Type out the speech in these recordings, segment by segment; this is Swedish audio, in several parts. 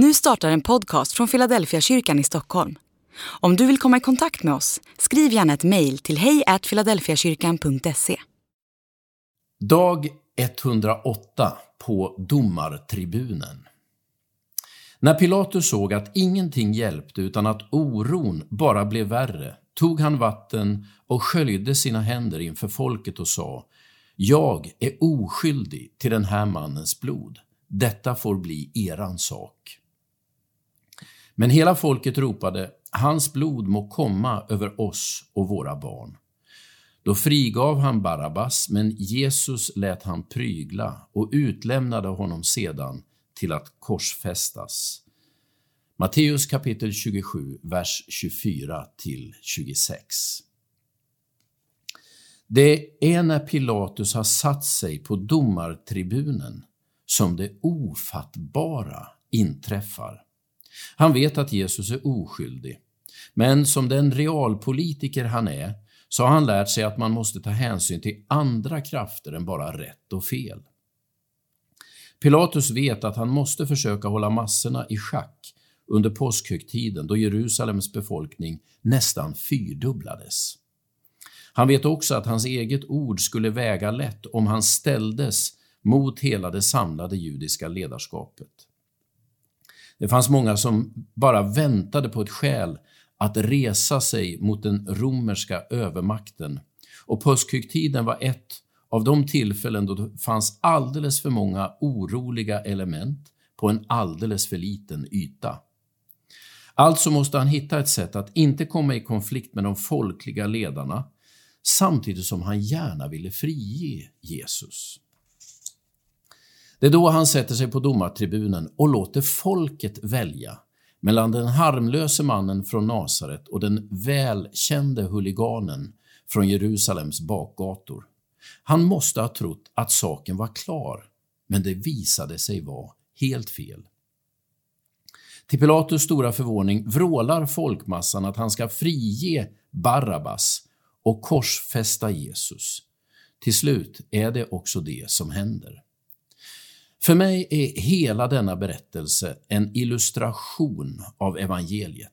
Nu startar en podcast från Philadelphia kyrkan i Stockholm. Om du vill komma i kontakt med oss, skriv gärna ett mejl till hejfiladelfiakyrkan.se. Dag 108 på domartribunen. När Pilatus såg att ingenting hjälpte utan att oron bara blev värre tog han vatten och sköljde sina händer inför folket och sa Jag är oskyldig till den här mannens blod. Detta får bli eran sak. Men hela folket ropade Hans blod må komma över oss och våra barn. Då frigav han Barabbas, men Jesus lät han prygla och utlämnade honom sedan till att korsfästas. Matteus kapitel 27, vers 24 till 26. Det är när Pilatus har satt sig på domartribunen som det ofattbara inträffar. Han vet att Jesus är oskyldig, men som den realpolitiker han är så har han lärt sig att man måste ta hänsyn till andra krafter än bara rätt och fel. Pilatus vet att han måste försöka hålla massorna i schack under påskhögtiden då Jerusalems befolkning nästan fyrdubblades. Han vet också att hans eget ord skulle väga lätt om han ställdes mot hela det samlade judiska ledarskapet. Det fanns många som bara väntade på ett skäl att resa sig mot den romerska övermakten och påskhögtiden var ett av de tillfällen då det fanns alldeles för många oroliga element på en alldeles för liten yta. Alltså måste han hitta ett sätt att inte komma i konflikt med de folkliga ledarna samtidigt som han gärna ville frige Jesus. Det är då han sätter sig på domartribunen och låter folket välja mellan den harmlöse mannen från Nasaret och den välkände huliganen från Jerusalems bakgator. Han måste ha trott att saken var klar, men det visade sig vara helt fel. Till Pilatus stora förvåning vrålar folkmassan att han ska frige Barabbas och korsfästa Jesus. Till slut är det också det som händer. För mig är hela denna berättelse en illustration av evangeliet.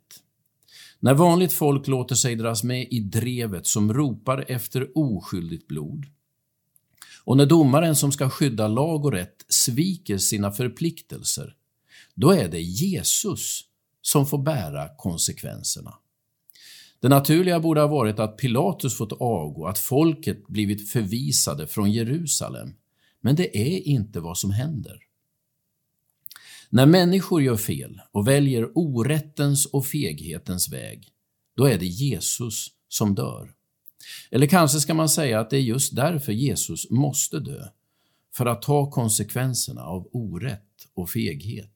När vanligt folk låter sig dras med i drevet som ropar efter oskyldigt blod och när domaren som ska skydda lag och rätt sviker sina förpliktelser, då är det Jesus som får bära konsekvenserna. Det naturliga borde ha varit att Pilatus fått avgå, att folket blivit förvisade från Jerusalem. Men det är inte vad som händer. När människor gör fel och väljer orättens och feghetens väg, då är det Jesus som dör. Eller kanske ska man säga att det är just därför Jesus måste dö, för att ta konsekvenserna av orätt och feghet.